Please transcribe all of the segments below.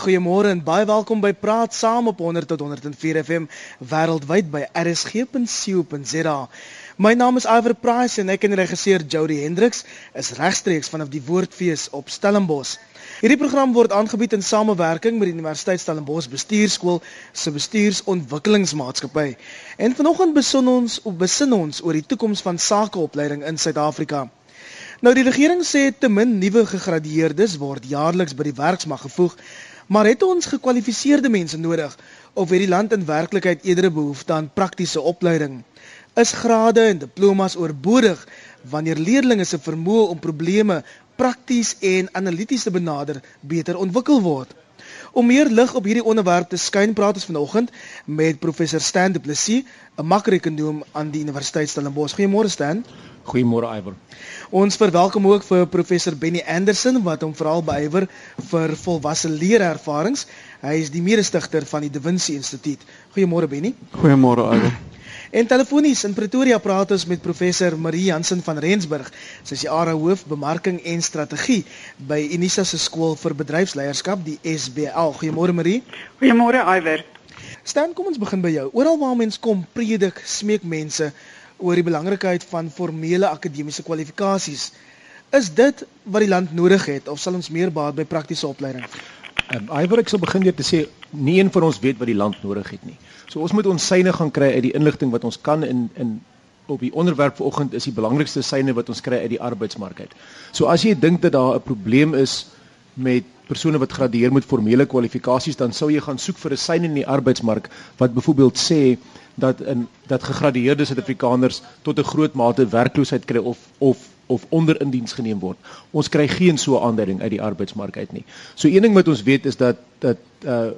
Goeiemôre en baie welkom by Praat Saam op 100 tot 104 FM wêreldwyd by rsg.co.za. My naam is Iver Price en ek en regisseur Jody Hendriks is regstreeks vanaf die Woordfees op Stellenbosch. Hierdie program word aangebied in samewerking met die Universiteit Stellenbosch Bestuurskool se Bestuursontwikkelingsmaatskappy. En vanoggend besin ons op besin ons oor die toekoms van sakeopleiding in Suid-Afrika. Nou die regering sê te min nuwe gegradueerdes word jaarliks by die werksmag gevoeg Maar het ons gekwalifiseerde mense nodig of het die land in werklikheid eerder behoefte aan praktiese opleiding? Is grade en diplomas oorbodig wanneer leerders se vermoë om probleme prakties en analities te benader beter ontwikkel word? Om meer lig op hierdie onderwerp te skyn, praat ons vanoggend met professor Stan Du Plessis, 'n makroekonoom aan die Universiteit Stellenbosch. Goeiemôre Stan. Goeiemôre Iver. Ons verwelkom ook vir professor Benny Anderson wat hom veral beywer vir volwasse leerervarings. Hy is die mede-stigter van die Da Vinci Instituut. Goeiemôre Benny. Goeiemôre Iver. En telefonies in Pretoria praat ons met professor Marie Jansen van Rensburg. Sy is die ARA hoof bemarking en strategie by Unisa se skool vir bedryfsleierskap, die SBL. Goeiemôre Marie. Goeiemôre Iver. Stan, kom ons begin by jou. Oral waar mense kom predik, smeek mense oor die belangrikheid van formele akademiese kwalifikasies. Is dit wat die land nodig het of sal ons meer baat by praktiese opleiding? Ehm um, Iwer ek sal begin deur te sê nie een van ons weet wat die land nodig het nie. So ons moet ons syne gaan kry uit die inligting wat ons kan in in op die onderwerp vanoggend is die belangrikste syne wat ons kry uit die arbeidsmark uit. So as jy dink dat daar 'n probleem is met persone wat gradueer met formele kwalifikasies dan sou jy gaan soek vir 'n syne in die arbeidsmark wat byvoorbeeld sê dat in dat gegradueerde Suid-Afrikaners tot 'n groot mate werkloosheid kry of of of onder in diens geneem word. Ons kry geen so 'n aanduiding uit die arbeidsmark uit nie. So een ding wat ons weet is dat dat uh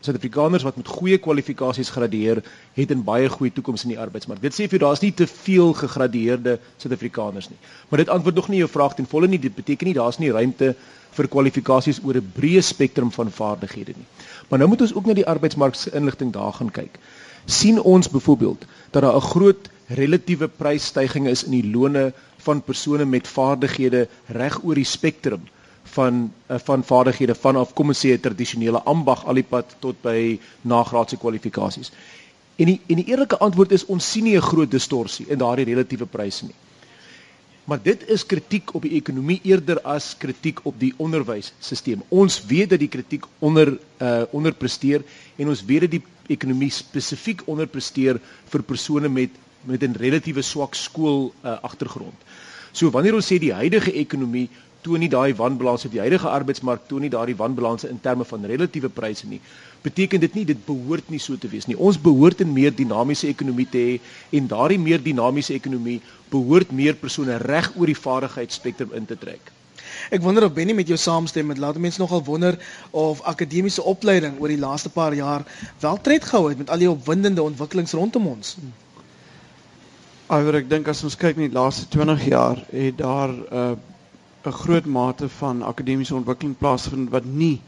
Suid-Afrikaners wat met goeie kwalifikasies gradueer, het 'n baie goeie toekoms in die arbeidsmark. Dit sê vir daar's nie te veel gegradueerde Suid-Afrikaners nie. Maar dit antwoord nog nie jou vraag ten volle nie. Dit beteken nie daar's nie ruimte vir kwalifikasies oor 'n breë spektrum van vaardighede nie. Maar nou moet ons ook na die arbeidsmark se inligting daar gaan kyk sien ons byvoorbeeld dat daar 'n groot relatiewe prysstygings is in die lone van persone met vaardighede reg oor die spektrum van eh, van vaardighede vanaf kom ons sê 'n tradisionele ambag alipad tot by nagraadse kwalifikasies. En die en die eerlike antwoord is ons sien nie 'n groot distorsie in daardie relatiewe pryse nie. Maar dit is kritiek op die ekonomie eerder as kritiek op die onderwysstelsel. Ons weet dat die kritiek onder uh onderpresteer en ons weet dat die ekonomie spesifiek onderpresteer vir persone met met 'n relatiewe swak skool uh, agtergrond. So wanneer ons sê die huidige ekonomie toon nie daai wanbalans op die huidige arbeidsmark toon nie daardie wanbalans in terme van relatiewe pryse nie, beteken dit nie dit behoort nie so te wees nie. Ons behoort 'n meer dinamiese ekonomie te hê en daardie meer dinamiese ekonomie behoort meer persone reg oor die vaardigheidsspektrum in te trek. Ek wonder of Benny met jou saamstem met laat mense nogal wonder of akademiese opleiding oor die laaste paar jaar wel tred gehou het met al die opwindende ontwikkelings rondom ons. Alhoewel ek dink as ons kyk in die laaste 20 jaar het daar 'n uh, 'n groot mate van akademiese ontwikkeling plaasgevind wat nie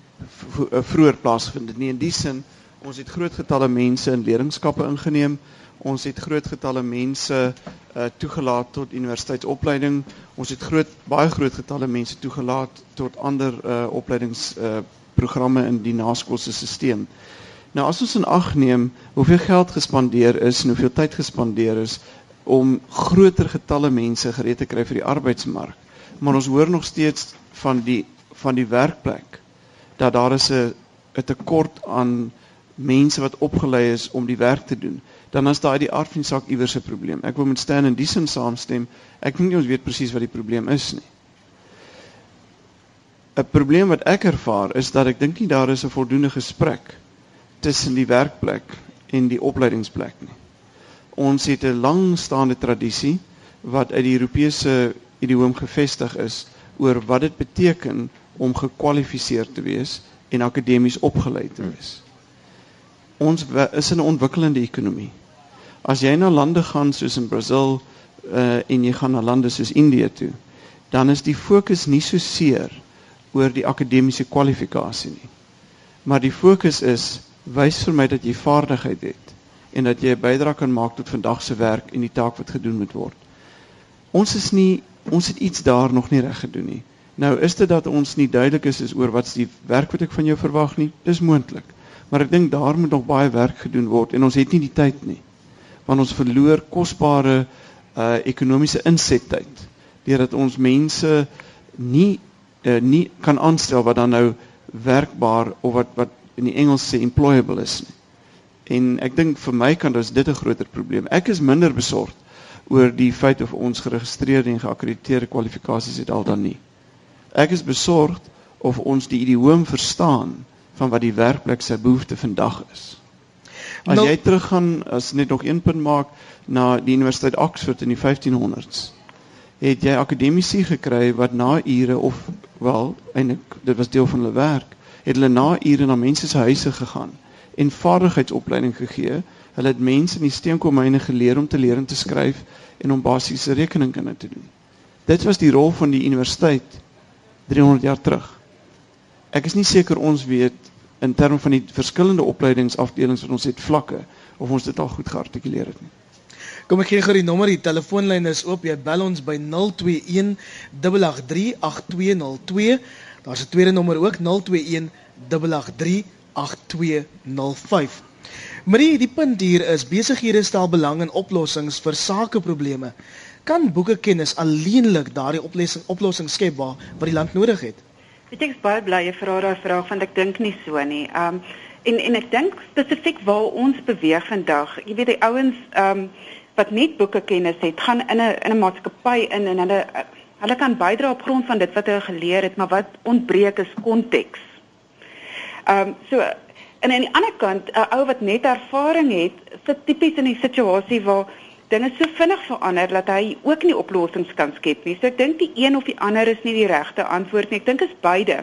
vroeër plaasgevind het nie. In die sin, ons het groot getalle mense in leerlingskappe ingeneem. Ons het groot getalle mense uh toegelaat tot universiteitsopleiding. Ons het groot baie groot getalle mense toegelaat tot ander uh opleidings uh programme in die naskoolse stelsel. Nou as ons in ag neem hoeveel geld gespandeer is en hoeveel tyd gespandeer is om groter getalle mense gereed te kry vir die arbeidsmark, maar ons hoor nog steeds van die van die werkplek dat daar is 'n 'n tekort aan mense wat opgelei is om die werk te doen dan is daai die aard van die saak iewers 'n probleem. Ek wil met Stan in die sin saamstem. Ek dink nie ons weet presies wat die probleem is nie. 'n Probleem wat ek ervaar is dat ek dink nie daar is 'n voldoende gesprek tussen die werkplek en die opleidingsplek nie. Ons het 'n langstaande tradisie wat uit die Europese idioom gevestig is oor wat dit beteken om gekwalifiseer te wees en akademies opgelei te wees. Ons is in 'n ontwikkelende ekonomie. As jy na lande gaan soos in Brasil uh en jy gaan na lande soos Indië toe, dan is die fokus nie so seer oor die akademiese kwalifikasie nie. Maar die fokus is wys vir my dat jy vaardigheid het en dat jy 'n bydrae kan maak tot vandag se werk en die taak wat gedoen moet word. Ons is nie ons het iets daar nog nie reg gedoen nie. Nou is dit dat ons nie duidelik is, is oor wat's die werk wat ek van jou verwag nie. Dis moontlik. Maar ek dink daar moet nog baie werk gedoen word en ons het nie die tyd nie. Want ons verloor kosbare uh ekonomiese insettyd deurdat ons mense nie uh, nie kan aanstel wat dan nou werkbaar of wat wat in die Engels sê employable is nie. En ek dink vir my kan dit 'n groter probleem. Ek is minder besorgd oor die feit of ons geregistreerde en geakkrediteerde kwalifikasies het al dan nie. Ek is besorgd of ons die idioom verstaan van wat die werkplek se behoefte vandag is. As nou, jy teruggaan as net nog een punt maak na die Universiteit Oxford in die 1500s het jy akademici gekry wat na ure of wel eintlik dit was deel van hulle werk het hulle na ure na mense se huise gegaan en vaardigheidsopleiding gegee hulle het mense in die steenkoolmyne geleer om te leer en te skryf en om basiese rekeningkunde te doen dit was die rol van die universiteit 300 jaar terug ek is nie seker ons weet in terme van die verskillende opleidingsafdelings wat ons het vlakke of ons dit al goed geartikuleer het nie Kom ek gee gou die nommer, die telefoonlyn is oop. Jy bel ons by 021 8838202. Daar's 'n tweede nommer ook 021 8838205. Marie, die punt hier is besighede stel belang in oplossings vir sakeprobleme. Kan boekekennis alleenlik daardie oplossing oplossing skep waar wat die land nodig het? Ek dink baie bly jy vra daai vraag want ek dink nie so nie. Um en en ek dink spesifiek waar ons beweeg vandag. Jy weet die ouens um wat net boeke kennis het, gaan in 'n in 'n maatskappy in en hulle hulle kan bydra op grond van dit wat hulle geleer het, maar wat ontbreek is konteks. Ehm um, so en aan die ander kant 'n ou wat net ervaring het, sit tipies in 'n situasie waar dinge so vinnig verander dat hy ook nie oplossings kan skep nie. So ek dink die een of die ander is nie die regte antwoord nie. Ek dink is beide.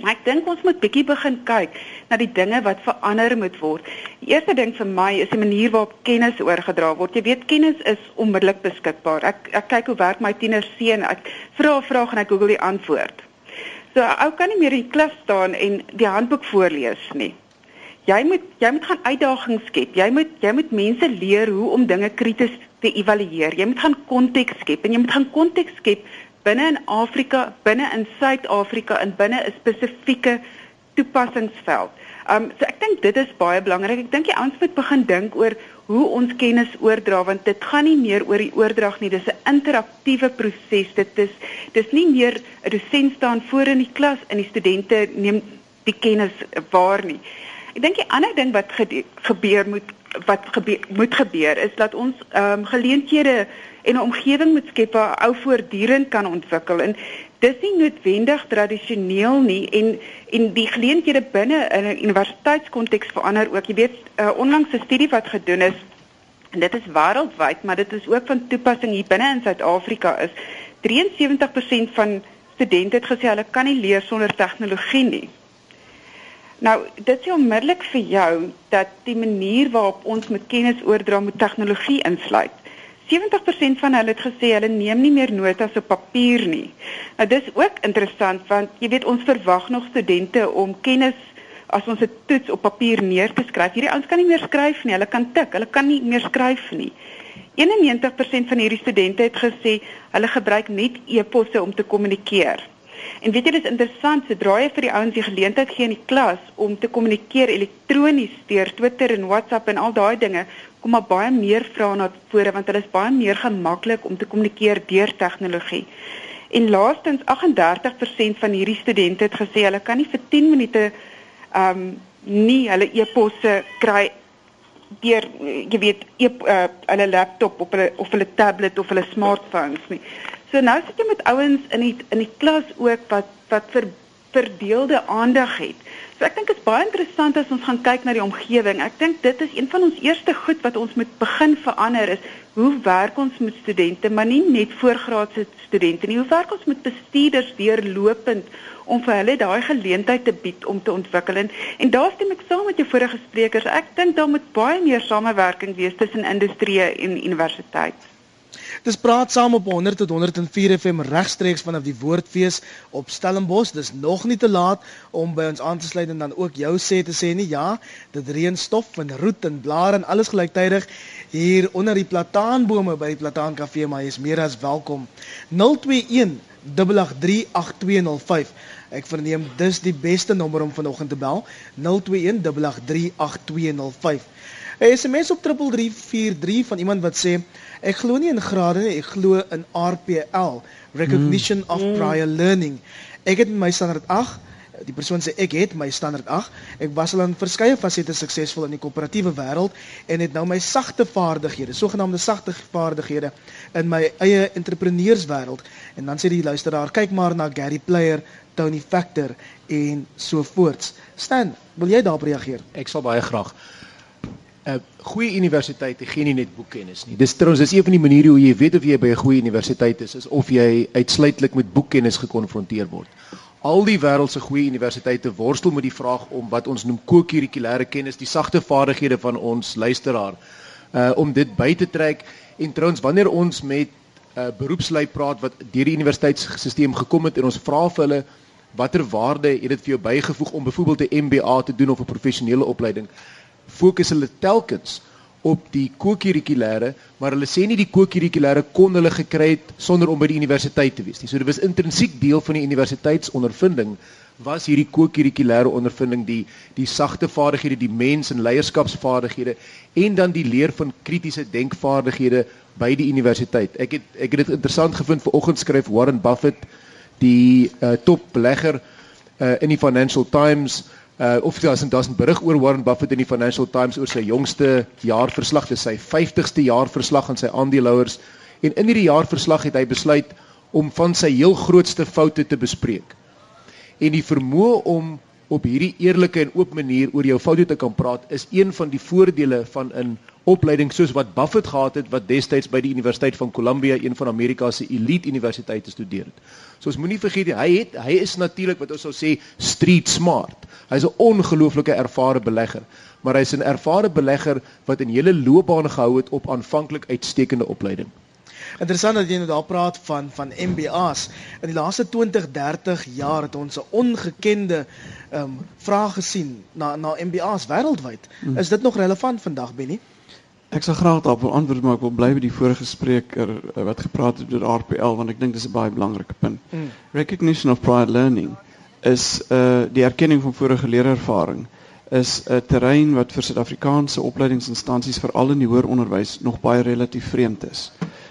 Maar ek dink ons moet bietjie begin kyk na die dinge wat verander moet word. Die eerste ding vir my is die manier waarop kennis oorgedra word. Jy weet kennis is onmiddellik beskikbaar. Ek ek kyk hoe werk my tiener seun. Ek vra 'n vraag en ek Google die antwoord. So ou kan nie meer in die klas staan en die handboek voorlees nie. Jy moet jy moet gaan uitdagings skep. Jy moet jy moet mense leer hoe om dinge krities te evalueer. Jy moet gaan konteks skep en jy moet gaan konteks skep binne in Afrika, binne in Suid-Afrika en binne 'n spesifieke toepassingsveld. Um so ek dink dit is baie belangrik. Ek dink die ouens moet begin dink oor hoe ons kennis oordra want dit gaan nie meer oor die oordrag nie. Dis 'n interaktiewe proses. Dit is dis nie meer 'n dosent staan voor in die klas en die studente neem die kennis waar nie. Ek dink die ander ding wat gebeur moet wat gebeur, moet gebeur is dat ons ehm um, geleenthede en 'n omgewing moet skep waar ou voortdurend kan ontwikkel en dis nie noodwendig tradisioneel nie en en die geleenthede binne in 'n universiteitskonteks verander ook. Jy weet, 'n uh, onlangse studie wat gedoen is en dit is wêreldwyd, maar dit is ook van toepassing hier binne in Suid-Afrika is 73% van studente het gesê hulle kan nie leer sonder tegnologie nie. Nou, dit sê onmiddellik vir jou dat die manier waarop ons met kennis oordra moet tegnologie insluit. 70% van hulle het gesê hulle neem nie meer notas op papier nie. Nou dis ook interessant want jy weet ons verwag nog studente om kennis as ons 'n toets op papier neer te skryf. Hierdie ouens kan nie meer skryf nie. Hulle kan tik, hulle kan nie meer skryf nie. 91% van hierdie studente het gesê hulle gebruik net e-posse om te kommunikeer. En weet jy dis interessant, sodra jy vir die ouens die geleentheid gee in die klas om te kommunikeer elektronies deur Twitter en WhatsApp en al daai dinge, kom maar baie meer vrae na vore want hulle is baie meer gemaklik om te kommunikeer deur tegnologie. En laastens 38% van hierdie studente het gesê hulle kan nie vir 10 minute ehm um, nie hulle e-posse kry deur jy weet e uh, hulle laptop op hulle of hulle tablet of hulle smartphones nie. So nou sit jy met ouens in die in die klas ook wat wat vir verdeelde aandag het. So ek dink dit is baie interessant as ons gaan kyk na die omgewing. Ek dink dit is een van ons eerste goed wat ons moet begin verander is hoe werk ons met studente, maar nie net voorgraadse studente nie. Hoe werk ons met bestuurders deurlopend om vir hulle daai geleentheid te bied om te ontwikkel en, en daar stem ek saam met jou vorige sprekers. Ek dink daar moet baie meer samewerking wees tussen industrie en universiteit. Dis praat saam op 100 tot 104 FM regstreeks vanaf die Woordfees op Stellenbosch. Dis nog nie te laat om by ons aan te sluit en dan ook jou sê te sê nie. Ja, dit reën stof en roet en blare en alles gelyktydig. hier onder die plataanbome by die Plataan Kafee, maar jy is meer as welkom. 021 8838205. Ek verneem dis die beste nommer om vanoggend te bel. 021 8838205. 'n SMS op 3343 van iemand wat sê ek glo nie in grade nie, ek glo in RPL, recognition mm. of prior learning. Ek het my standaard 8 die persoon sê ek het my standaard 8. Ek was al in verskeie fasette suksesvol in die koöperatiewe wêreld en het nou my sagte vaardighede, sogenaamde sagte vaardighede in my eie entrepreneurswêreld. En dan sê die luisteraar, kyk maar na Gary Player, Tony Factor en so voorts. Stan, wil jy daarop reageer? Ek sal baie graag. 'n uh, Goeie universiteit gee nie net boekkennis nie. Dis trouens is een van die maniere hoe jy weet of jy by 'n goeie universiteit is, is of jy uitsluitlik met boekkennis gekonfronteer word al die wêreld se goeie universiteite worstel met die vraag om wat ons noem ko-kurrikulêre kennis, die sagte vaardighede van ons luisteraar, uh om dit by te trek en trouens wanneer ons met 'n uh, beroepslui praat wat deur die universiteitsstelsel gekom het en ons vra vir hulle watter waarde het dit vir jou bygevoeg om byvoorbeeld 'n MBA te doen of 'n professionele opleiding, fokus hulle telkens op die ko-kurrikulêre, maar hulle sê nie die ko-kurrikulêre kon hulle gekry het sonder om by die universiteit te wees nie. So dit was intrinsiek deel van die universiteitsondervinding was hierdie ko-kurrikulêre ondervinding die die sagte vaardighede, die mens- en leierskapsvaardighede en dan die leer van kritiese denkvaardighede by die universiteit. Ek het ek het dit interessant gevind vanoggend skryf Warren Buffett die uh, top belegger uh, in die Financial Times uh of daar's 'n daar's 'n berig oor Warren Buffett in die Financial Times oor sy jongste jaarverslag, dis sy 50ste jaarverslag aan sy aandeelhouers. En in hierdie jaarverslag het hy besluit om van sy heel grootste foute te bespreek. En die vermoë om op hierdie eerlike en oop manier oor jou foute te kan praat is een van die voordele van 'n opleiding soos wat Buffett gehad het wat destyds by die Universiteit van Columbia, een van Amerika se elite universiteite studeer het. So ons moenie vergeet hy het hy is natuurlik wat ons sou sê street smart. Hy's 'n ongelooflike ervare belegger, maar hy's 'n ervare belegger wat in hele loopbaan gehou het op aanvanklik uitstekende opleiding. Interessant dat jy nou daar praat van van MBA's. In die laaste 20, 30 jaar het ons 'n ongekende ehm um, vraag gesien na na MBA's wêreldwyd. Hmm. Is dit nog relevant vandag, Benny? Ek sal graag daarop wil antwoord maar ek wil bly by die vorige spreker uh, wat gepraat het oor RPL want ek dink dis 'n baie belangrike punt. Mm. Recognition of prior learning is uh die erkenning van vorige leerervaring is 'n terrein wat vir Suid-Afrikaanse opleidingsinstansies veral in die hoër onderwys nog baie relatief vreemd is.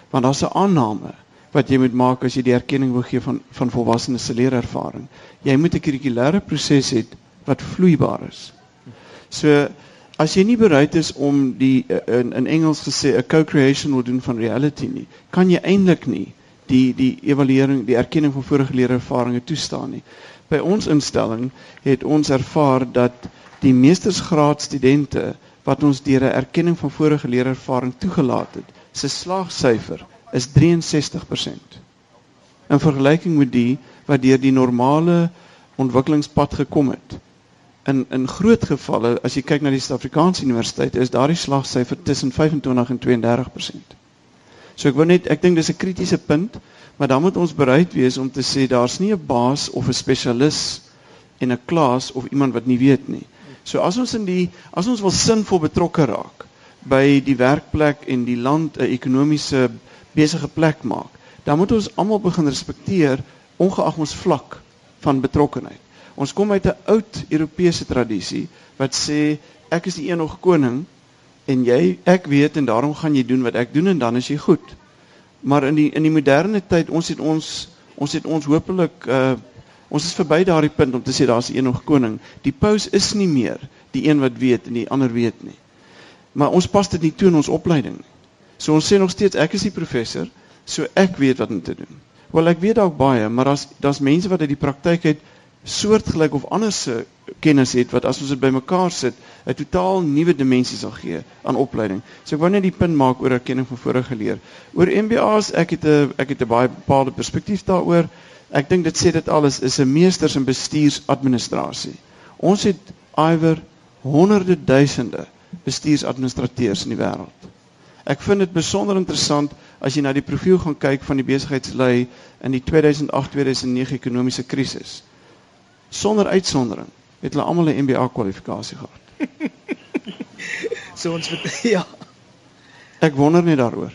Want daar's 'n aanname wat jy moet maak as jy die erkenning wil gee van van volwassenes se leerervaring. Jy moet 'n kurrikulêre proses hê wat vloeibaar is. So as jy nie bereid is om die eh, in, in Engels gesê 'n co-creation wil doen van reality nie, kan jy eintlik nie die die evaluering, die erkenning van vorige leerervarings toestaan nie. By ons instelling het ons ervaar dat die meestersgraad studente wat ons deur 'n erkenning van vorige leerervaring toegelaat het, se slaagsyfer is 63%. In vergelyking met die wat deur die normale ontwikkelingspad gekom het, in in groot gevalle as jy kyk na die Suid-Afrikaanse universiteite is daardie slagsyfer tussen 25 en 32%. So ek wil net ek dink dis 'n kritiese punt, maar dan moet ons bereid wees om te sê daar's nie 'n baas of 'n spesialis in 'n klas of iemand wat nie weet nie. So as ons in die as ons wil sinvol betrokke raak by die werkplek en die land 'n ekonomiese besige plek maak, dan moet ons almal begin respekteer ongeag ons vlak van betrokkenheid. Ons kom uit 'n oud Europese tradisie wat sê ek is die enige koning en jy ek weet en daarom gaan jy doen wat ek doen en dan is jy goed. Maar in die in die moderne tyd ons het ons ons het ons hopelik uh ons is verby daardie punt om te sê daar's 'n enige koning. Die paus is nie meer die een wat weet en die ander weet nie. Maar ons pas dit nie toe in ons opleiding nie. So ons sê nog steeds ek is die professor, so ek weet wat om te doen. Wel ek weet dalk baie, maar daar's daar's mense wat uit die praktyk uit soortgelyk of anders se kennis het wat as ons dit bymekaar sit 'n totaal nuwe dimensie sal gee aan opleiding. So ek wou net die punt maak oor erkenning van vorige geleer. Oor MBA's, ek het 'n ek het 'n baie bepaalde perspektief daaroor. Ek dink dit sê dit alles is 'n meesters in bestuursadministrasie. Ons het iwer honderde duisende bestuursadministrateurs in die wêreld. Ek vind dit besonder interessant as jy na die profiel gaan kyk van die besigheidslei in die 2008-2009 ekonomiese krisis sonder uitsondering het hulle almal 'n MBA kwalifikasie gehad. so ons met ja. Ek wonder net daaroor.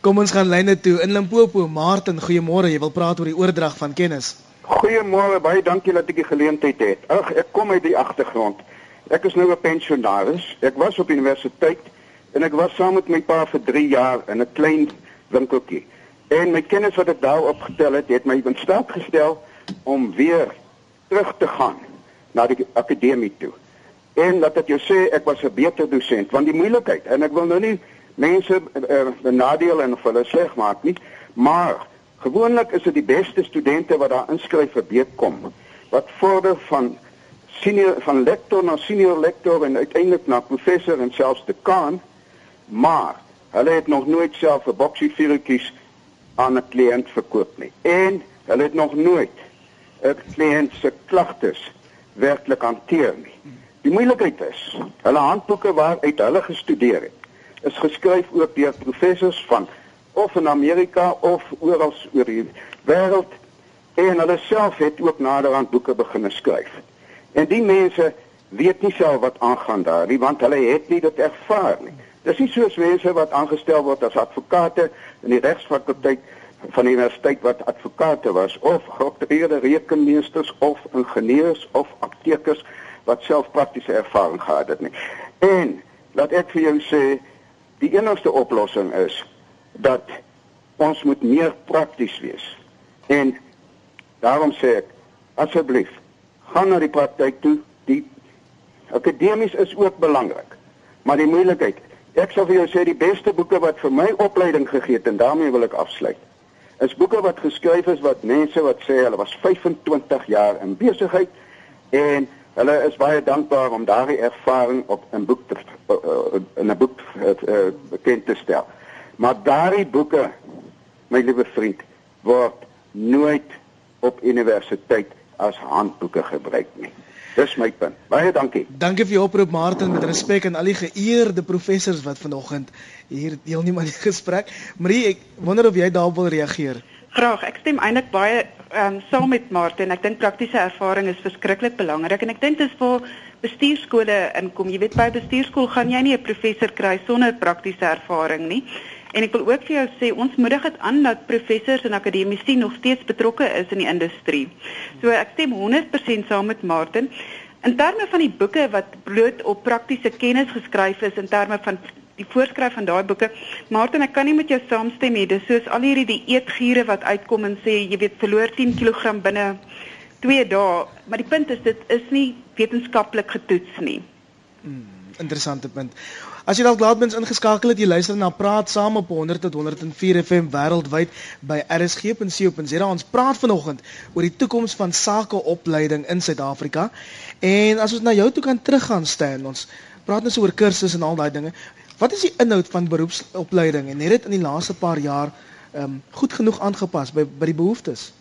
Kom ons gaan lyne toe in Limpopo. Martin, goeiemôre. Jy wil praat oor die oordrag van kennis. Goeiemôre, baie dankie dat ek die geleentheid het. Ag, ek kom uit die agtergrond. Ek is nou 'n pensionaris. Ek was op universiteit en ek was saam met my pa vir 3 jaar in 'n klein winkeltjie. En my kennis wat ek daar opgetel het, het my in staat gestel om weer terug te gaan na die akademie toe. En dat ek jou sê ek was 'n beter dosent want die moeilikheid en ek wil nou nie mense uh, benadeel en hulle sleg maak nie, maar gewoonlik is dit die beste studente wat daar inskryf vir bekom wat vorder van senior van lektor na senior lektor en uiteindelik na professor en selfs dekaan, maar hulle het nog nooit self 'n boksie vuurtjies aan 'n kliënt verkoop nie. En hulle het nog nooit 'n kliënt se klagtes werklik hanteer nie. Die moeilikheid is, hulle handboeke waaruit hulle gestudeer het, is geskryf ook deur professors van of in Amerika of oral oor die wêreld en hulle self het ook naderhand boeke begin skryf. En die mense weet nie self wat aangaan daar nie want hulle het nie dit ervaar nie. Dis nie soos mense wat aangestel word as advokate in die regsfakulteit van die universiteit wat advokate was of geopteerde rekenmeesters of ingenieurs of aptekers wat self praktiese ervaring gehad het nie. En laat ek vir jou sê die enigste oplossing is dat ons moet meer prakties wees. En daarom sê ek asseblief gaan na die praktyk toe. Die akademies is ook belangrik. Maar die moeilikheid, ek sal vir jou sê die beste boeke wat vir my opleiding gegee het en daarmee wil ek afsluit. Is boeke wat geskryf is wat mense wat sê hulle was 25 jaar in besigheid en hulle is baie dankbaar om daardie ervaring op 'n boek te uh, in 'n boek uh, bekend te stel. Maar daardie boeke, my liewe vriend, word nooit op universiteit as handboeke gebruik nie. Dis my punt. Baie dankie. Dankie vir jou oproep Martin met respek aan al die geëerde professors wat vanoggend hier deelneem aan die gesprek. Marie, ek wonder of jy daarop wil reageer. Graag. Ek stem eintlik baie ehm um, saam met Martin. Ek dink praktiese ervaring is verskriklik belangrik en ek dink dis waar bestuurskole inkom. Jy weet by bestuurskool gaan jy nie 'n professor kry sonder praktiese ervaring nie. En ek wil ook vir jou sê ons moedig dit aan dat professors en akademici nog steeds betrokke is in die industrie. So ek stem 100% saam met Martin. In terme van die boeke wat bloot op praktiese kennis geskryf is in terme van die voorskrif van daai boeke, Martin, ek kan nie met jou saamstem nie. Dis soos al hierdie die eetgiere wat uitkom en sê jy weet verloor 10 kg binne 2 dae, maar die punt is dit is nie wetenskaplik getoets nie. Hmm, interessante punt. As jy dalk laat mens ingeskakel het, jy luister na Praat Saam op 100 tot 104 FM wêreldwyd by rsg.co.za. Ons praat vanoggend oor die toekoms van sakeopleiding in Suid-Afrika. En as ons na jou toe kan teruggaan staan, ons praat nou so oor kursusse en al daai dinge. Wat is die inhoud van beroepsopleiding en het dit in die laaste paar jaar ehm um, goed genoeg aangepas by by die behoeftes?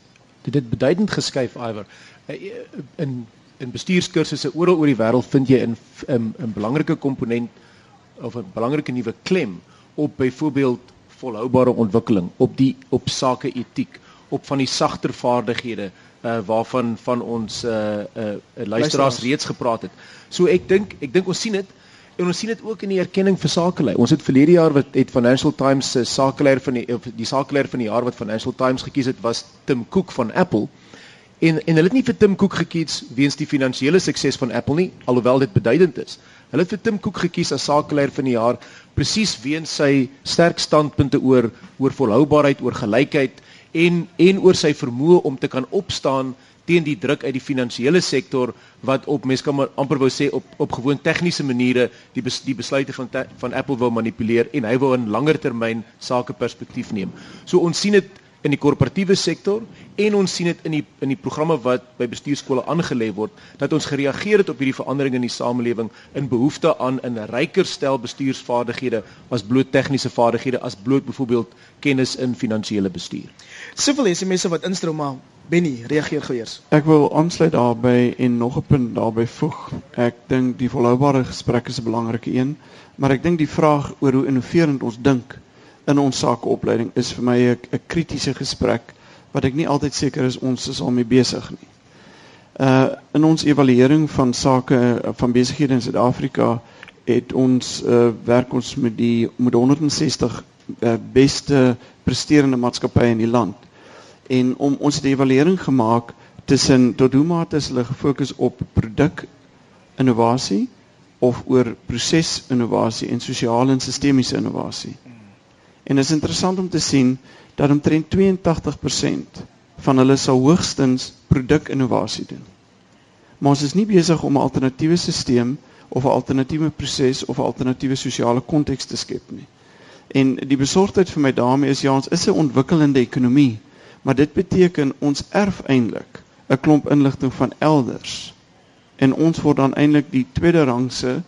Dit het beduidend geskuif, Iwer. Eh, in in bestuurskursusse oral oor die wêreld vind jy 'n 'n belangrike komponent of 'n belangrike nuwe klem op byvoorbeeld volhoubare ontwikkeling, op die op sake etiek, op van die sagter vaardighede uh waarvan van ons uh uh luisteraars reeds gepraat het. So ek dink ek dink ons sien dit en ons sien dit ook in die erkenning vir sakelei. Ons het verlede jaar wat het Financial Times se sakeleier van die die sakeleier van die jaar wat Financial Times gekies het was Tim Cook van Apple. En en hulle het nie vir Tim Cook gekies weens die finansiële sukses van Apple nie, alhoewel dit beduidend is. Hulle het vir Tim Cook gekies as sakeleier van die jaar presies weens sy sterk standpunte oor oor volhoubaarheid, oor gelykheid en en oor sy vermoë om te kan opstaan teen die druk uit die finansiële sektor wat op mense kan amper wou sê op op gewoon tegniese maniere die bes, die besluite van te, van Apple wou manipuleer en hy wou 'n langer termyn sake perspektief neem. So ons sien dit in die korporatiewe sektor en ons sien dit in die in die programme wat by bestuurskole aangelê word dat ons gereageer het op hierdie veranderinge in die samelewing in behoefte aan 'n ryker stel bestuursvaardighede as bloot tegniese vaardighede as bloot byvoorbeeld kennis in finansiële bestuur. Soveel SMS'e wat instroom maar Benny reageer geweers. Ek wil aansluit daarbey en nog 'n punt daarbey voeg. Ek dink die volhoubare gesprek is 'n belangrike een, maar ek dink die vraag oor hoe innoverend ons dink in ons sakeopleiding is vir my 'n kritiese gesprek wat ek nie altyd seker is ons is al mee besig nie. Uh in ons evaluering van sake van besighede in Suid-Afrika het ons uh, werk ons met die met 160 uh, beste presterende maatskappye in die land. En om ons die evaluering gemaak tussen tot hoe mate is hulle gefokus op produk innovasie of oor proses innovasie en sosiale en sistemiese innovasie. En dit is interessant om te sien dat omtrent 82% van hulle sal hoogstens produk innovasie doen. Maar ons is nie besig om 'n alternatiewe stelsel of 'n alternatiewe proses of 'n alternatiewe sosiale konteks te skep nie. En die besorgdheid vir my daarmee is ja, ons is 'n ontwikkelende ekonomie, maar dit beteken ons erf eintlik 'n klomp inligting van elders en ons word dan eintlik die tweede rangse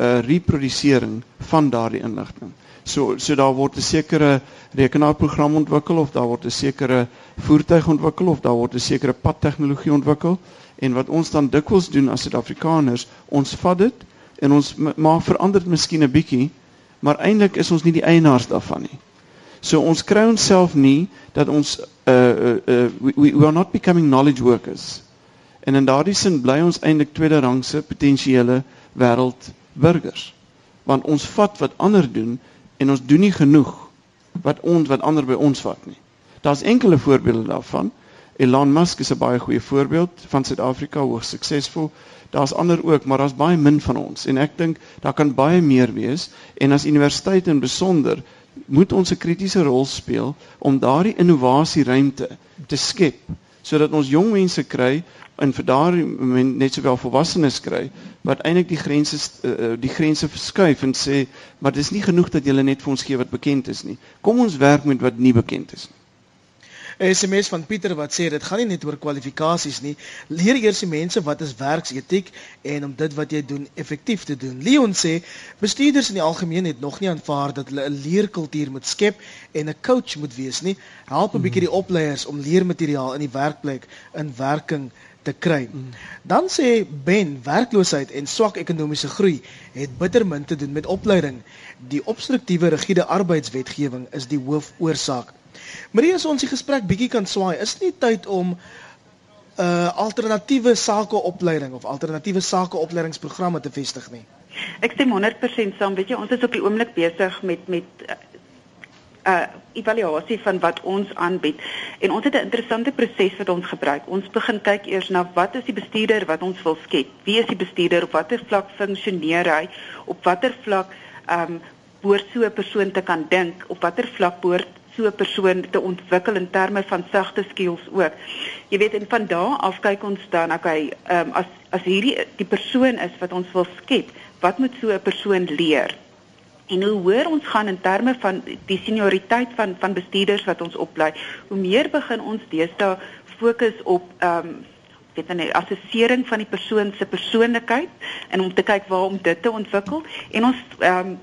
uh, reprodusering van daardie inligting. So so daar word 'n sekere rekenaarprogram ontwikkel of daar word 'n sekere voertuig ontwikkel of daar word 'n sekere padtegnologie ontwikkel en wat ons dan dikwels doen as Suid-Afrikaners, ons vat dit en ons maak verander dit miskien 'n bietjie, maar eintlik is ons nie die eienaars daarvan nie. So ons kry onsself nie dat ons uh uh, uh we, we are not becoming knowledge workers. En in daardie sin bly ons eintlik tweede rangse potensiële wêreldburgers. Want ons vat wat ander doen en ons doen nie genoeg wat ons wat ander by ons vat nie. Daar's enkele voorbeelde daarvan. Elon Musk is 'n baie goeie voorbeeld van Suid-Afrika, hoogs suksesvol. Daar's ander ook, maar daar's baie min van ons en ek dink daar kan baie meer wees en as universiteit in besonder moet ons 'n kritiese rol speel om daardie innovasieruimte te skep sodat ons jong mense kry en vir daardie net sowel volwassenes kry wat eintlik die grense uh, die grense verskuif en sê maar dis nie genoeg dat julle net vir ons gee wat bekend is nie. Kom ons werk met wat nie bekend is nie. SMS van Pieter wat sê dit gaan nie net oor kwalifikasies nie. Leer eers die mense wat is werksetiek en om dit wat jy doen effektief te doen. Leon sê bestuurders in die algemeen het nog nie aanvaar dat hulle 'n leerkultuur moet skep en 'n coach moet wees nie. Help 'n bietjie die opleiers om leermateriaal in die werkplek in werking te kry. Dan sê Ben werkloosheid en swak ekonomiese groei het bitter min te doen met opleiding. Die obstruktiewe rigiede arbeidswetgewing is die hoofoorsaak. Marie, as ons die gesprek bietjie kan swaai, is nie tyd om 'n uh, alternatiewe sakeopleiding of alternatiewe sakeopleidingsprogramme te vestig nie? Ek stem 100% saam. Weet jy, ons is op die oomblik besig met met uh, evaluasie van wat ons aanbied en ons het 'n interessante proses wat ons gebruik. Ons begin kyk eers na wat is die bestuurder wat ons wil skep? Wie is die bestuurder? Op watter vlak funksioneer hy? Op watter vlak ehm um, behoort so 'n persoon te kan dink? Op watter vlak behoort so 'n persoon te ontwikkel in terme van sagte skills ook. Jy weet en van daar af kyk ons dan okay, ehm um, as as hierdie die persoon is wat ons wil skep, wat moet so 'n persoon leer? En hoe hoër ons gaan in terme van die senioriteit van van bestuurders wat ons oplei, hoe meer begin ons deesdae fokus op ehm um, weet net assessering van die persoon se persoonlikheid en om te kyk waar om dit te ontwikkel. En ons ehm um,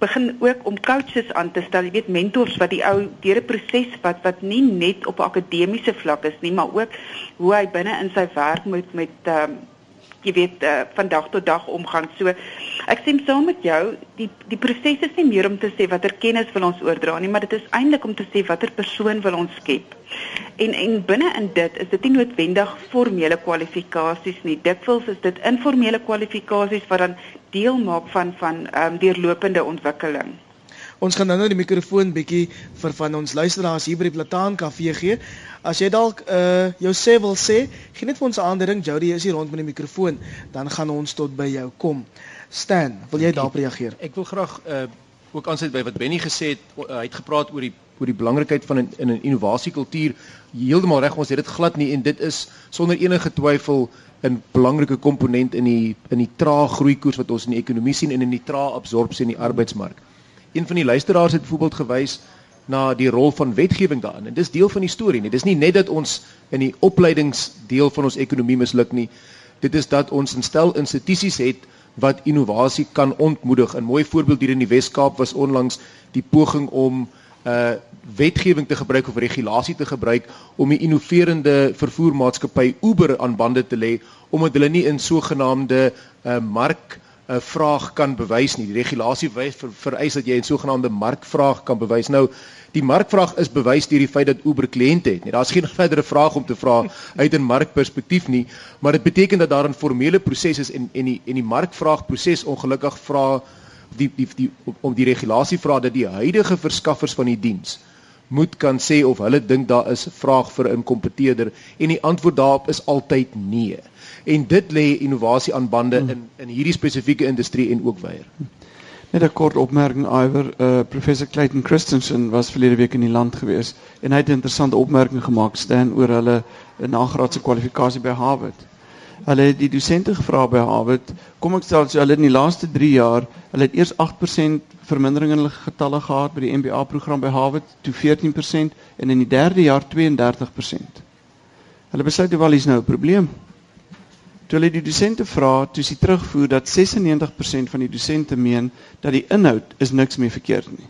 begin ook om coaches aan te stel, jy weet mentors wat die ou deur 'n proses wat wat nie net op akademiese vlak is nie, maar ook hoe hy binne in sy werk moet met ehm um, jy weet uh, van dag tot dag omgaan. So ek sê saam met jou, die die proses is nie meer om te sê watter kennis wil ons oordra nie, maar dit is eintlik om te sê watter persoon wil ons skep. En en binne in dit is dit nie noodwendig formele kwalifikasies nie. Dikwels is dit informele kwalifikasies wat dan deel maak van van ehm um, deurlopende ontwikkeling. Ons gaan nou nou die mikrofoon bietjie vir van ons luisteraars hier by die Plataan Kafee gee. As jy dalk uh jou sê wil sê, gee net vir ons 'n aandering. Jody is hier rond met die mikrofoon, dan gaan ons tot by jou kom. Stan, wil jy daarop reageer? Ek wil graag uh ook aansluit by wat Benny gesê het. Uh, hy het gepraat oor die oor die belangrikheid van 'n in 'n innovasiekultuur. Heeltemal reg, ons het dit glad nie en dit is sonder enige twyfel 'n belangrike komponent in die in die trae groeikoers wat ons in die ekonomie sien en in die trae absorpsie in die arbeidsmark. Een van die luisteraars het byvoorbeeld gewys na die rol van wetgewing daarin. En dis deel van die storie nie. Dis nie net dat ons in die opleidingsdeel van ons ekonomie misluk nie. Dit is dat ons 'n stel institusies het wat innovasie kan ontmoedig. 'n Mooi voorbeeld hier in die Wes-Kaap was onlangs die poging om uh wetgewing te gebruik of regulasie te gebruik om die innoverende vervoermaatskappy Uber aan bande te lê omdat hulle nie in sogenaamde uh mark 'n vraag kan bewys nie. Die regulasie ver, vereis dat jy 'n sogenaamde markvraag kan bewys. Nou, die markvraag is bewys deur die feit dat Uber kliënte het. Nee, daar's geen verdere vraag om te vra uit 'n markperspektief nie, maar dit beteken dat daar 'n formele proses is en en die en die markvraag proses ongelukkig vra die die die om die regulasie vra dat die huidige verskaffers van die diens moet kan sê of hulle dink daar is 'n vraag vir 'n kompeteerder en die antwoord daarop is altyd nee. En dit lê innovasie aan bande hmm. in in hierdie spesifieke industrie en ook weier. Net 'n kort opmerking iwer uh, professor Clayton Christensen was verlede week in die land gewees en hy het 'n interessante opmerking gemaak staan oor hulle nagraadse kwalifikasie by Harvard. Hulle het die dosente gevra by Harvard, kom ek stel so hulle in die laaste 3 jaar, hulle het eers 8% vermindering in hulle getalle gehad by die MBA program by Harvard, toe 14% en in die derde jaar 32%. Hulle besluit wel hier's nou 'n probleem. Toe hulle die dosente vra, toe sy terugvoer dat 96% van die dosente meen dat die inhoud is niks meer verkeerd nie.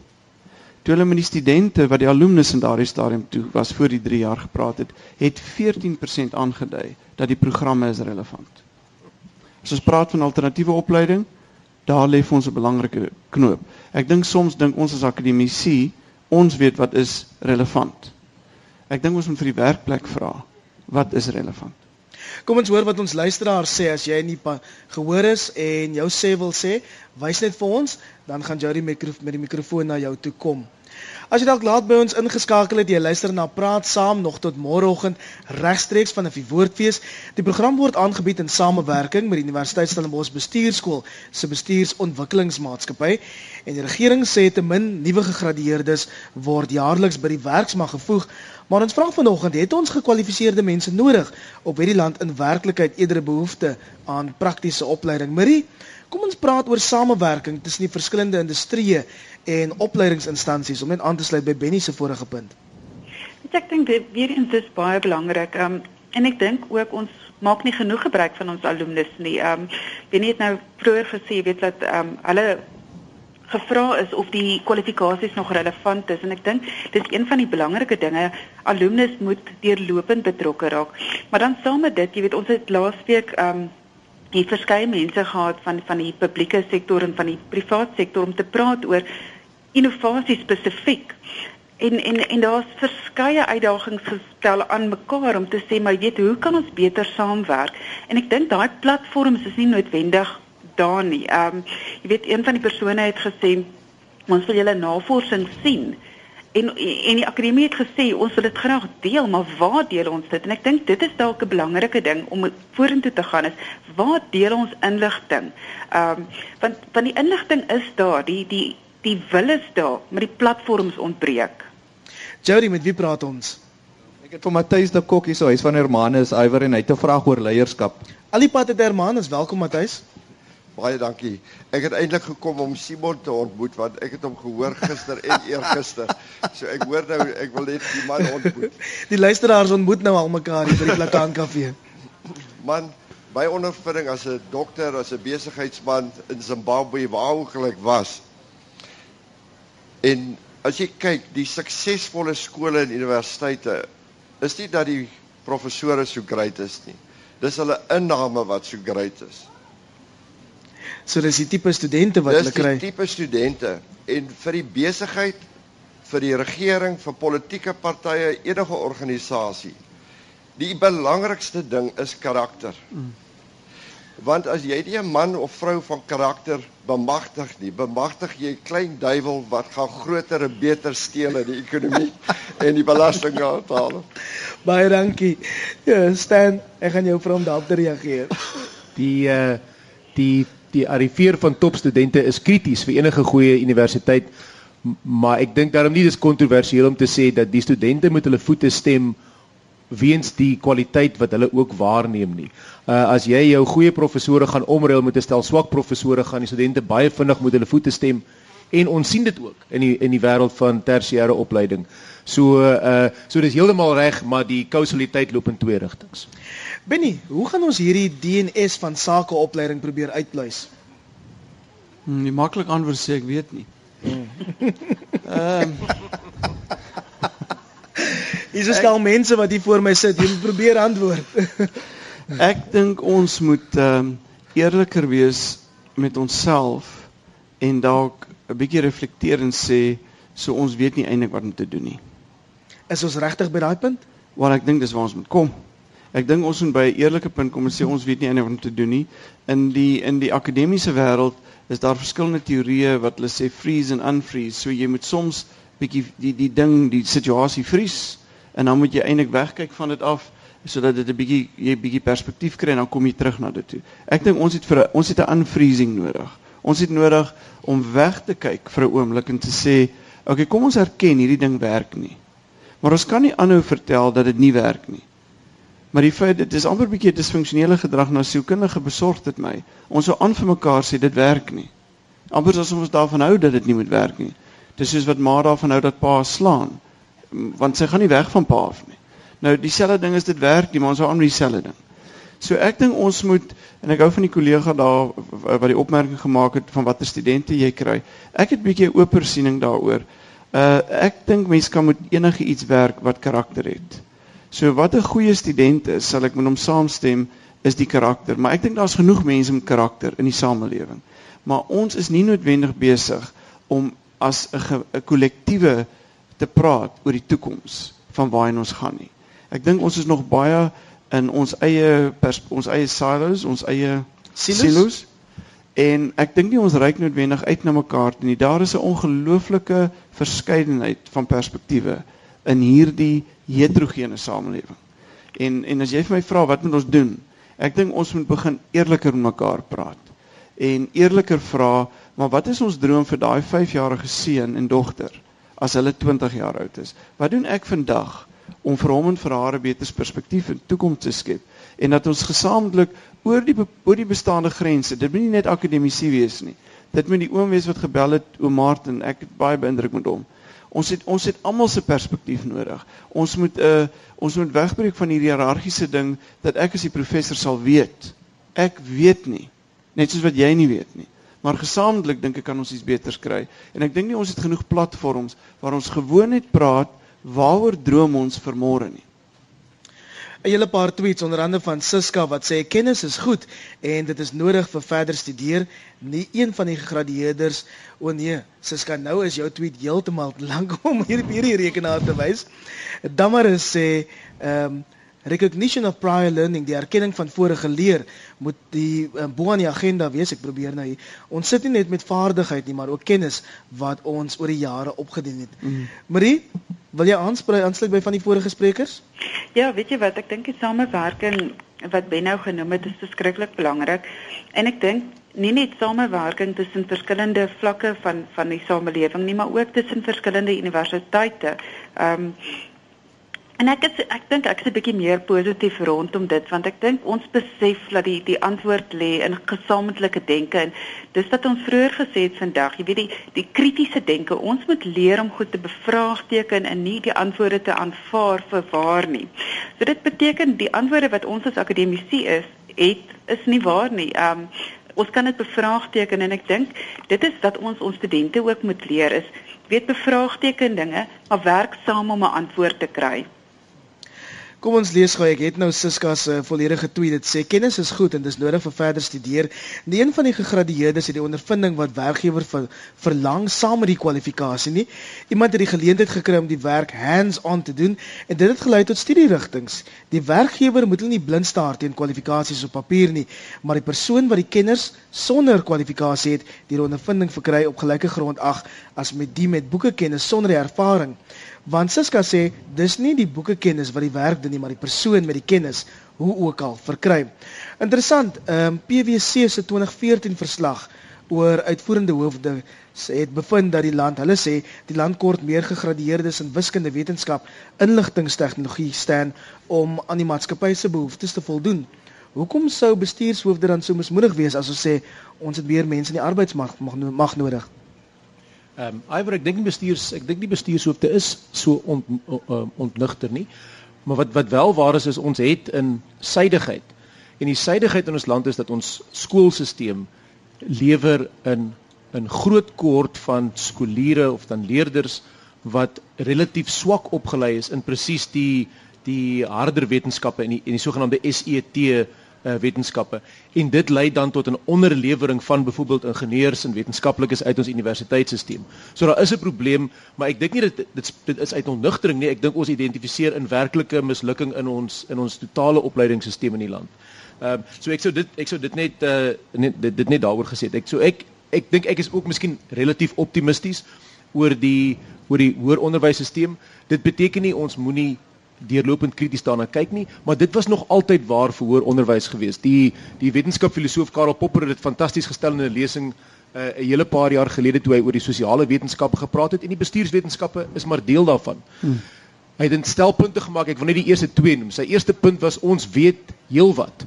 Toe hulle met die studente wat die alumnus in daardie stadium toe was voor die 3 jaar gepraat het, het 14% aangedui dat die programme is relevant. As ons praat van alternatiewe opleiding, daar lê vir ons 'n belangrike knoop. Ek dink soms dink ons as akademici, ons weet wat is relevant. Ek dink ons moet vir die werkplek vra, wat is relevant? Kom ons hoor wat ons luisteraars sê as jy nie gehoor is en jou sê wil sê, wys net vir ons, dan gaan Jody met die mikrofoon na jou toe kom. As jy dalk laat by ons ingeskakel het, jy luister na Praat Saam nog tot môreoggend regstreeks van 'n Woordfees. Die program word aangebied in samewerking met die Universiteit Stellenbosch Bestuurskool se Bestuursontwikkelingsmaatskappy en die regering sê te min nuwe gegradueerdes word jaarliks by die werksmag gevoeg. Maar ons vra vanoggend, het ons gekwalifiseerde mense nodig op hierdie land in werklikheid eerder behoefte aan praktiese opleiding? Marie, kom ons praat oor samewerking tussen die verskillende industrieë en opleidingsinstansies om net aan te sluit by Benny se vorige punt. Ek dink dit weer eens is baie belangrik. Um, en ek dink ook ons maak nie genoeg gebruik van ons alumnus nie. Um Benny het nou vroeër gesê, weet dat um hulle gevra is of die kwalifikasies nog relevant is en ek dink dis een van die belangrike dinge alumnus moet deurlopend betrokke raak. Maar dan saam met dit, jy weet ons het laasweek um hier verskeie mense gehad van van die publieke sektor en van die private sektor om te praat oor innovasie spesifiek. En en en daar's verskeie uitdagings gestel aan mekaar om te sê maar weet hoe kan ons beter saamwerk? En ek dink daai platforms is nie noodwendig daar nie. Ehm um, jy weet een van die persone het gesê ons wil julle navorsing sien. En en die akademie het gesê ons wil dit graag deel, maar waar deel ons dit? En ek dink dit is dalk 'n belangrike ding om vorentoe te gaan is waar deel ons inligting? Ehm um, want want die inligting is daar, die die die wil is daar, maar die platforms ontbreek. Jody, met wie praat ons? Ek het vir Matthys de Kok hier so, hy's van Hermanus Iwer en hy het 'n vraag oor leierskap. Alipad het Hermanus, welkom Matthys. Baie dankie. Ek het eintlik gekom om Simon te ontmoet want ek het hom gehoor gister en eergister. So ek hoor nou ek wil net die man ontmoet. Die luisteraars ontmoet nou al mekaar hier by die Plataan Kafee. Man, by ondervinding as 'n dokter, as 'n besigheidsman in Zimbabwe waar ongeluk was. En as jy kyk, die suksesvolle skole en universiteite is nie dat die professore so great is nie. Dis hulle inname wat so great is. So dis die tipe studente wat hulle kry. Dis die tipe studente en vir die besigheid, vir die regering, vir politieke partye, enige organisasie. Die belangrikste ding is karakter. Mm. Want as jy nie 'n man of vrou van karakter bemagtig nie, bemagtig jy 'n klein duiwel wat gaan groter en beter steel in die ekonomie en die belasting betaal. Baie dankie. Ja, Stan, ek gaan jou vra om daarop te reageer. Die uh die die arriveer van topstudente is krities vir enige goeie universiteit maar ek dink daarom nie dis kontroversieel om te sê dat die studente moet hulle voete stem weens die kwaliteit wat hulle ook waarneem nie. Uh as jy jou goeie professore gaan omruil met 'n stel swak professore gaan die studente baie vinnig moet hulle voete stem en ons sien dit ook in die in die wêreld van tersiêre opleiding. So uh so dis heeltemal reg, maar die kausaliteit loop in twee rigtings. Benny, hoe gaan ons hierdie DNS van sakeopleiding probeer uitpluis? Hmm, die maklik antwoord sê ek weet nie. Ehm Is dit al mense wat hier voor my sit, jy moet probeer antwoord. ek dink ons moet ehm um, eerliker wees met onsself en dalk 'n bietjie reflekteer en sê so ons weet nie eintlik wat om te doen nie. Is ons regtig by daai punt? Wel ek dink dis waar ons moet kom. Ek dink ons moet by 'n eerlike punt kom en sê ons weet nie eintlik wat om te doen nie. In die in die akademiese wêreld is daar verskillende teorieë wat hulle sê freeze en unfreeze. So jy moet soms bietjie die die ding, die situasie vries en dan moet jy eintlik wegkyk van dit af sodat dit 'n bietjie jy bietjie perspektief kry en dan kom jy terug na dit toe. Ek dink ons het vir ons het 'n unfreezing nodig. Ons het nodig om weg te kyk vir 'n oomblik en te sê, "Oké, okay, kom ons erken hierdie ding werk nie." Maar ons kan nie aanhou vertel dat dit nie werk nie. Maar die feit dit is amper 'n bietjie disfunksionele gedrag na sielkundige besorg dit my. Ons sou aan vir mekaar sê dit werk nie. Amper asof ons daarvan hou dat dit nie moet werk nie. Dis soos wat ma daarvan hou dat pa slaan. Want sy gaan nie weg van pa af nie. Nou dieselfde ding is dit werk nie, maar ons hou aan dieselfde ding. So ek dink ons moet en ek hou van die kollega daar wat die opmerking gemaak het van watter studente jy kry. Ek het bietjie oop siening daaroor. Uh ek dink mense kan met enige iets werk wat karakter het. So wat 'n goeie student is, sal ek met hom saamstem, is die karakter, maar ek dink daar's genoeg mense met karakter in die samelewing. Maar ons is nie noodwendig besig om as 'n kollektiewe te praat oor die toekoms van waarheen ons gaan nie. Ek dink ons is nog baie in ons eie ons eie silos, ons eie Silos? silos. En ek dink nie ons reik noodwendig uit na mekaar nie. Daar is 'n ongelooflike verskeidenheid van perspektiewe in hierdie heterogene samelewing. En en as jy vir my vra wat moet ons doen? Ek dink ons moet begin eerliker met mekaar praat. En eerliker vra, maar wat is ons droom vir daai 5-jarige seun en dogter as hulle 20 jaar oud is? Wat doen ek vandag om vir hom en vir haar 'n beter perspektief en toekoms te skep? En dat ons gesamentlik oor die oor die bestaande grense, dit moet nie net akademisie wees nie. Dit moet die oom wees wat gebel het oom Martin, ek het baie beïndruk met hom. Ons het ons het almal se perspektief nodig. Ons moet 'n uh, ons moet wegbreek van hierdie hiërargiese ding dat ek as die professor sal weet. Ek weet nie, net soos wat jy nie weet nie. Maar gesamentlik dink ek kan ons iets beters kry. En ek dink nie ons het genoeg platforms waar ons gewoon net praat waaroor droom ons vir môre nie. 'n hele paar tweets onder andere van Siska wat sê kennis is goed en dit is nodig vir verder studeer. Nie een van die gegradueerdes, o oh nee, Siska, nou is jou tweet heeltemal lank om hier op hierdie rekenaar te wys. Dammer sê ehm um, recognition of prior learning, die erkenning van vorige leer moet die uh, bo aan die agenda wees. Ek probeer nou hier. Ons sit nie net met vaardigheid nie, maar ook kennis wat ons oor die jare opgedoen het. Mm. Marie, wil jy aanspreek aansluit by van die vorige sprekers? Ja, weet jy wat, ek dink die samewerking wat Benno genoem het is verskriklik belangrik. En ek dink nie net samewerking tussen verskillende vlakke van van die samelewing nie, maar ook tussen verskillende universiteite. Ehm um, En ek is, ek dink ek is 'n bietjie meer positief rondom dit want ek dink ons besef dat die die antwoord lê in gesamentlike denke en dis wat ons vroeër gesê het vandag, jy weet die die kritiese denke. Ons moet leer om goed te bevraagteken en nie die antwoorde te aanvaar vir waar nie. So dit beteken die antwoorde wat ons as akademici is, het is nie waar nie. Um ons kan dit bevraagteken en ek dink dit is wat ons ons studente ook moet leer is weet bevraagteken dinge, maar werk saam om 'n antwoord te kry. Kom ons lees gou. Ek het nou Siska se volledige tweet. Dit sê kennis is goed en dis nodig vir verder studeer. Nie een van die gegradueerdes het die ondervinding wat werkgewer ver, verlang saam met die kwalifikasie nie. Iemand het die geleentheid gekry om die werk hands-on te doen en dit het gelei tot studierigtinge. Die werkgewer moet nie blind staar teen kwalifikasies op papier nie, maar die persoon wat die kenners sonder kwalifikasie het, die ondervinding verkry op gelyke grond ag as met die met boekekennis sonder die ervaring. Want Siska sê dis nie die boeke kennis wat die werk doen nie, maar die persoon met die kennis hoe ook al verkry. Interessant, ehm um, PwC se 2014 verslag oor uitvoerende hoofde het bevind dat die land, hulle sê, die land kort meer gegradueerdes in wiskunde, wetenskap, inligtingstegnologie staan om aan die maatskappy se behoeftes te voldoen. Hoekom sou bestuurshoofde dan so mismoedig wees as ons sê ons het meer mense in die arbeidsmark mag, mag nodig? Ehm um, Iver ek dink die bestuurs ek dink die bestuurshoofde is so ont, uh, ontnigter nie. Maar wat wat wel waar is is ons het in suidigheid. En die suidigheid in ons land is dat ons skoolstelsel lewer in 'n groot kohort van skooliere of dan leerders wat relatief swak opgelei is in presies die die harder wetenskappe en die en die sogenaamde SET uh, wetenskappe en dit lei dan tot 'n onderlewering van byvoorbeeld ingenieurs en wetenskaplikes uit ons universiteitstelsel. So daar is 'n probleem, maar ek dink nie dit dit dit is uit onnugtering nie. Ek dink ons identifiseer in werklike mislukking in ons in ons totale opleidingsstelsel in die land. Ehm uh, so ek sou dit ek sou dit net uh net dit, dit net daaroor gesê het. Ek so ek ek dink ek is ook miskien relatief optimisties oor die oor die hoër onderwysstelsel. Dit beteken nie ons moenie deurlopend krities daarna kyk nie, maar dit was nog altyd waar vir hoër onderwys gewees. Die die wetenskapfilosoof Karl Popper het dit fantasties gestel in 'n lesing uh, 'n hele paar jaar gelede toe hy oor die sosiale wetenskappe gepraat het en die bestuurswetenskappe is maar deel daarvan. Hmm. Hy het 'n stelpunte gemaak. Ek wil net die eerste twee noem. Sy eerste punt was ons weet heelwat.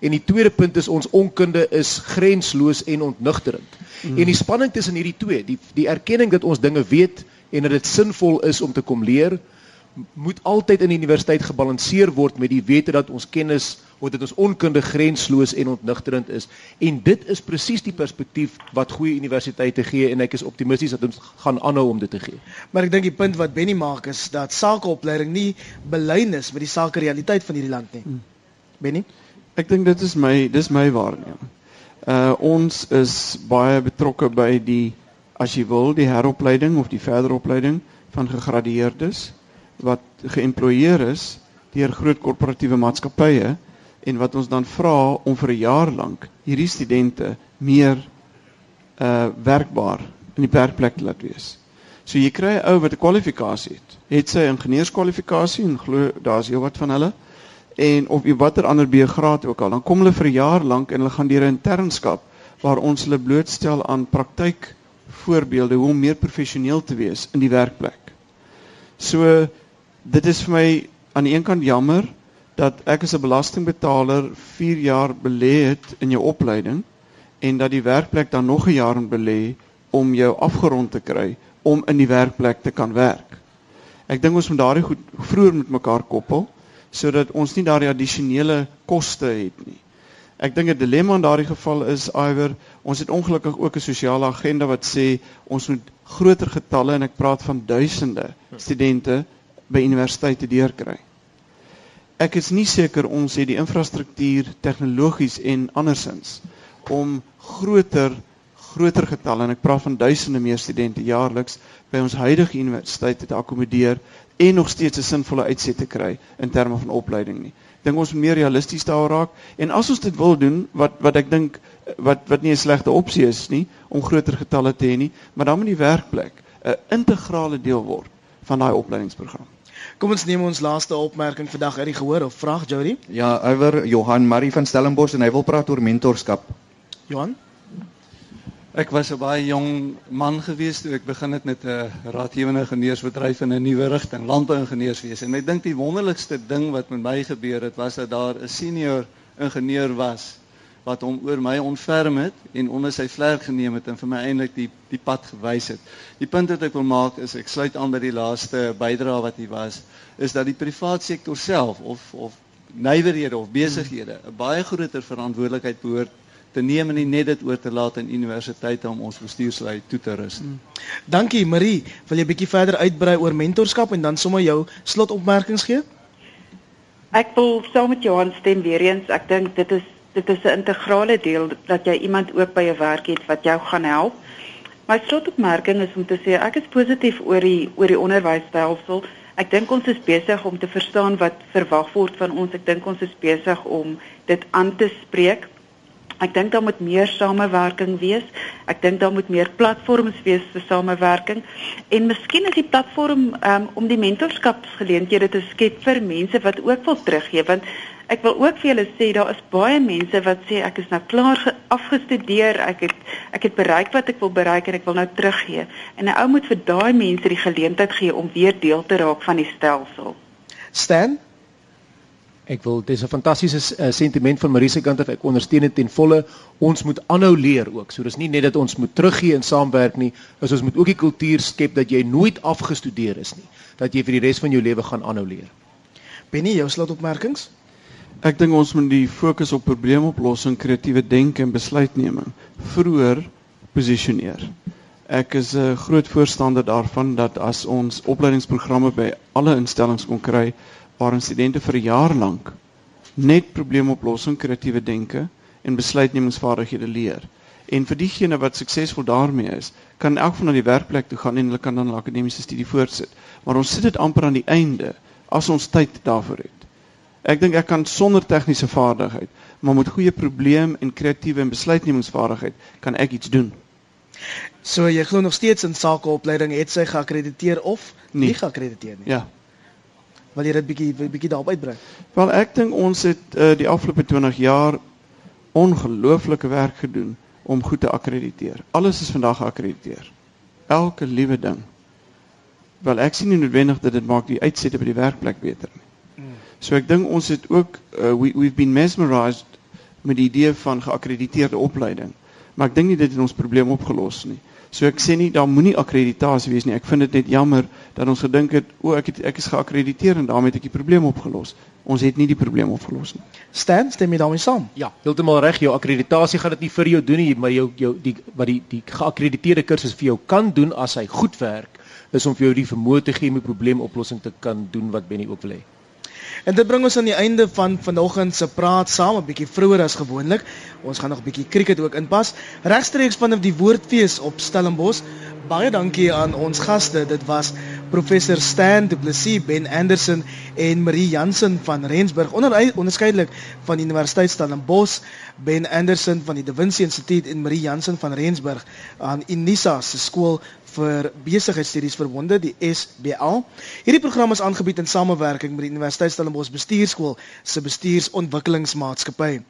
En die tweede punt is ons onkunde is grensloos en ontnugterend. Hmm. En die spanning tussen hierdie twee, die die erkenning dat ons dinge weet en dat dit sinvol is om te kom leer, moet altyd in die universiteit gebalanseer word met die wete dat ons kennis of dit ons onkunde grensloos en ontnigterend is en dit is presies die perspektief wat goeie universiteite gee en ek is optimisties dat ons gaan aanhou om dit te gee. Maar ek dink die punt wat Benny maak is dat sakeopleiding nie belyn is met die sake realiteit van hierdie land nie. Hmm. Benny? Ek dink dit is my dis my waarneming. Uh ons is baie betrokke by die as jy wil die heropleiding of die verdere opleiding van gegradueerdes wat geëmploieer is deur groot korporatiewe maatskappye en wat ons dan vra om vir 'n jaar lank hierdie studente meer uh werkbaar in die werkplek laat wees. So jy kry 'n ou wat 'n kwalifikasie het. Het sy ingenieurskwalifikasie en glo daar's heelwat van hulle en of watter ander B-graad ook al, dan kom hulle vir 'n jaar lank en hulle gaan deur 'n internskap waar ons hulle blootstel aan praktyk voorbeelde hoe om meer professioneel te wees in die werkplek. So dit is vir my aan die een kant jammer dat ek as 'n belastingbetaler 4 jaar belê het in jou opleiding en dat die werkplek dan nog 'n jaar moet belê om jou afgerond te kry om in die werkplek te kan werk. Ek dink ons moet daardie goed vroeër met mekaar koppel sodat ons nie daardie addisionele koste het nie. Ek dink 'n dilemma in daardie geval is iwer ons het ongelukkig ook 'n sosiale agenda wat sê ons moet groter getalle en ek praat van duisende studente by universiteite deurkry. Ek is nie seker ons het die infrastruktuur tegnologies en andersins om groter groter getalle en ek praat van duisende meer studente jaarliks by ons huidige universiteite te akkommodeer en nog steeds 'n sinvolle uitset te kry in terme van opleiding nie. Dink ons meer realisties daaroor raak en as ons dit wil doen wat wat ek dink wat wat nie 'n slegte opsie is nie om groter getalle te hê nie, maar dan moet die werkplek 'n integrale deel word van daai opleidingsprogram. Kom ons neem ons laaste opmerking vandag uit die gehoor of vraag Jody? Ja, oor Johan Marie van Stellenbosch en hy wil praat oor mentorskap. Johan? Ek was 'n baie jong man gewees toe ek begin het met 'n raadgewende ingenieursbedryf in 'n nuwe rigting, landbouingenieurswese. En ek dink die wonderlikste ding wat met my gebeur het, was dat daar 'n senior ingenieur was wat hom oor my ontferm het en onder sy vlerk geneem het en vir my eintlik die die pad gewys het. Die punt wat ek wil maak is ek sluit aan by die laaste bydrae wat hier was, is dat die privaat sektor self of of nywerhede of besighede 'n baie groter verantwoordelikheid behoort te neem en nie net dit oor te laat aan universiteite om ons bestuurslei toe te rus. Hmm. Dankie Marie, wil jy bietjie verder uitbrei oor mentorskap en dan sommer jou slotopmerkings gee? Ek wil saam met Johan stem weer eens. Ek dink dit is dit is 'n integrale deel dat jy iemand ook by jou werk het wat jou gaan help. My slotopmerking is om te sê ek is positief oor die oor die onderwysstelsel. Ek dink ons is besig om te verstaan wat verwag word van ons. Ek dink ons is besig om dit aan te spreek. Ek dink daar moet meer samewerking wees. Ek dink daar moet meer platforms wees vir samewerking. En miskien is die platform um, om die mentorskapsgeleenthede te skep vir mense wat ook wil teruggee want Ek wil ook vir julle sê daar is baie mense wat sê ek is nou klaar afgestudeer, ek het ek het bereik wat ek wil bereik en ek wil nou teruggee. En 'n ou moet vir daai mense die geleentheid gee om weer deel te raak van die stelsel. Stan Ek wil dis 'n fantastiese uh, sentiment van Marie se kant af. Ek ondersteun dit ten volle. Ons moet aanhou leer ook. So dis nie net dat ons moet teruggee en saamwerk nie, is ons moet ook die kultuur skep dat jy nooit afgestudeer is nie, dat jy vir die res van jou lewe gaan aanhou leer. Benny, jou slotopmerkings? Ek dink ons moet die fokus op probleemoplossing, kreatiewe denke en besluitneming vroeër posisioneer. Ek is 'n groot voorstander daarvan dat as ons opleidingsprogramme by alle instellings kon kry waarin studente vir 'n jaar lank net probleemoplossing, kreatiewe denke en besluitnemingsvaardighede leer. En vir diegene wat suksesvol daarmee is, kan elk van na die werkplek toe gaan en hulle kan dan 'n akademiese studie voortsit. Maar ons sit dit amper aan die einde as ons tyd daarvoor het. Ek dink ek kan sonder tegniese vaardigheid, maar met goeie probleem en kreatiewe en besluitnemingsvaardigheid kan ek iets doen. So jy glo nog steeds in sakeopleiding het sy geakkrediteer of Nee. nie geakkrediteer nie. Ja. Wil jy dit bietjie bietjie daarop uitbrei? Wel ek dink ons het uh, die afgelope 20 jaar ongelooflike werk gedoen om goed te akkrediteer. Alles is vandag geakkrediteer. Elke liewe ding. Wel ek sien nie noodwendig dat dit maak die uitsette by die werkplek beter nie. So ek dink ons het ook uh, we we've been mesmerized met die idee van geakkrediteerde opleiding. Maar ek dink nie dit het ons probleem opgelos nie. So ek sê nie daar moenie akkreditasie wees nie. Ek vind dit net jammer dat ons gedink het o ek het ek is geakkrediteer en daarmee het ek die probleem opgelos. Ons het nie die probleem opgelos nie. Stan, stem jy daarmee saam? Ja, heeltemal reg. Jou akkreditasie gaan dit nie vir jou doen nie, maar jou jou die wat die die geakkrediteerde kursus vir jou kan doen as hy goed werk, is om vir jou die vermoë te gee om 'n probleemoplossing te kan doen wat Benny ook wil hê. En dit bring ons aan die einde van vanoggend se praat saam 'n bietjie vroeër as gewoonlik. Ons gaan nog 'n bietjie cricket ook inpas. Regstreeks vanaf die Woordfees op Stellenbosch. Baie dankie aan ons gaste. Dit was professor Stan Du Plessis, Ben Anderson en Marie Jansen van Rensburg, onder onderskeidelik van die Universiteit Stellenbosch, Ben Anderson van die Da Vinci Instituut en Marie Jansen van Rensburg aan Unisa se skool vir besigheidstudies verbonde die SBL. Hierdie program is aangebied in samewerking met die Universiteit Stellenbosch Bestuurskool se Bestuursontwikkelingsmaatskappy.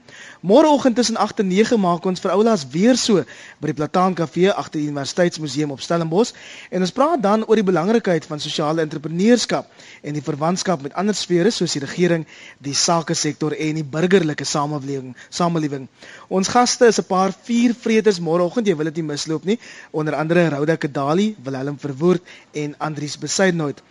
Môreoggend tussen 8 en 9 maak ons vir oulaas weer so by die Plataan Kafee agter die Universiteitsmuseum op Stellenbosch en ons praat dan oor die belangrikheid van sosiale entrepreneurskap en die verwantskap met ander sfere soos die regering, die sake sektor en die burgerlike samelewing. Samelewing. Ons gaste is 'n paar viervreters môreoggend, jy wil dit nie misloop nie, onder andere Rhoda Kedali, Willem Verwoerd en Andries Besuidnout.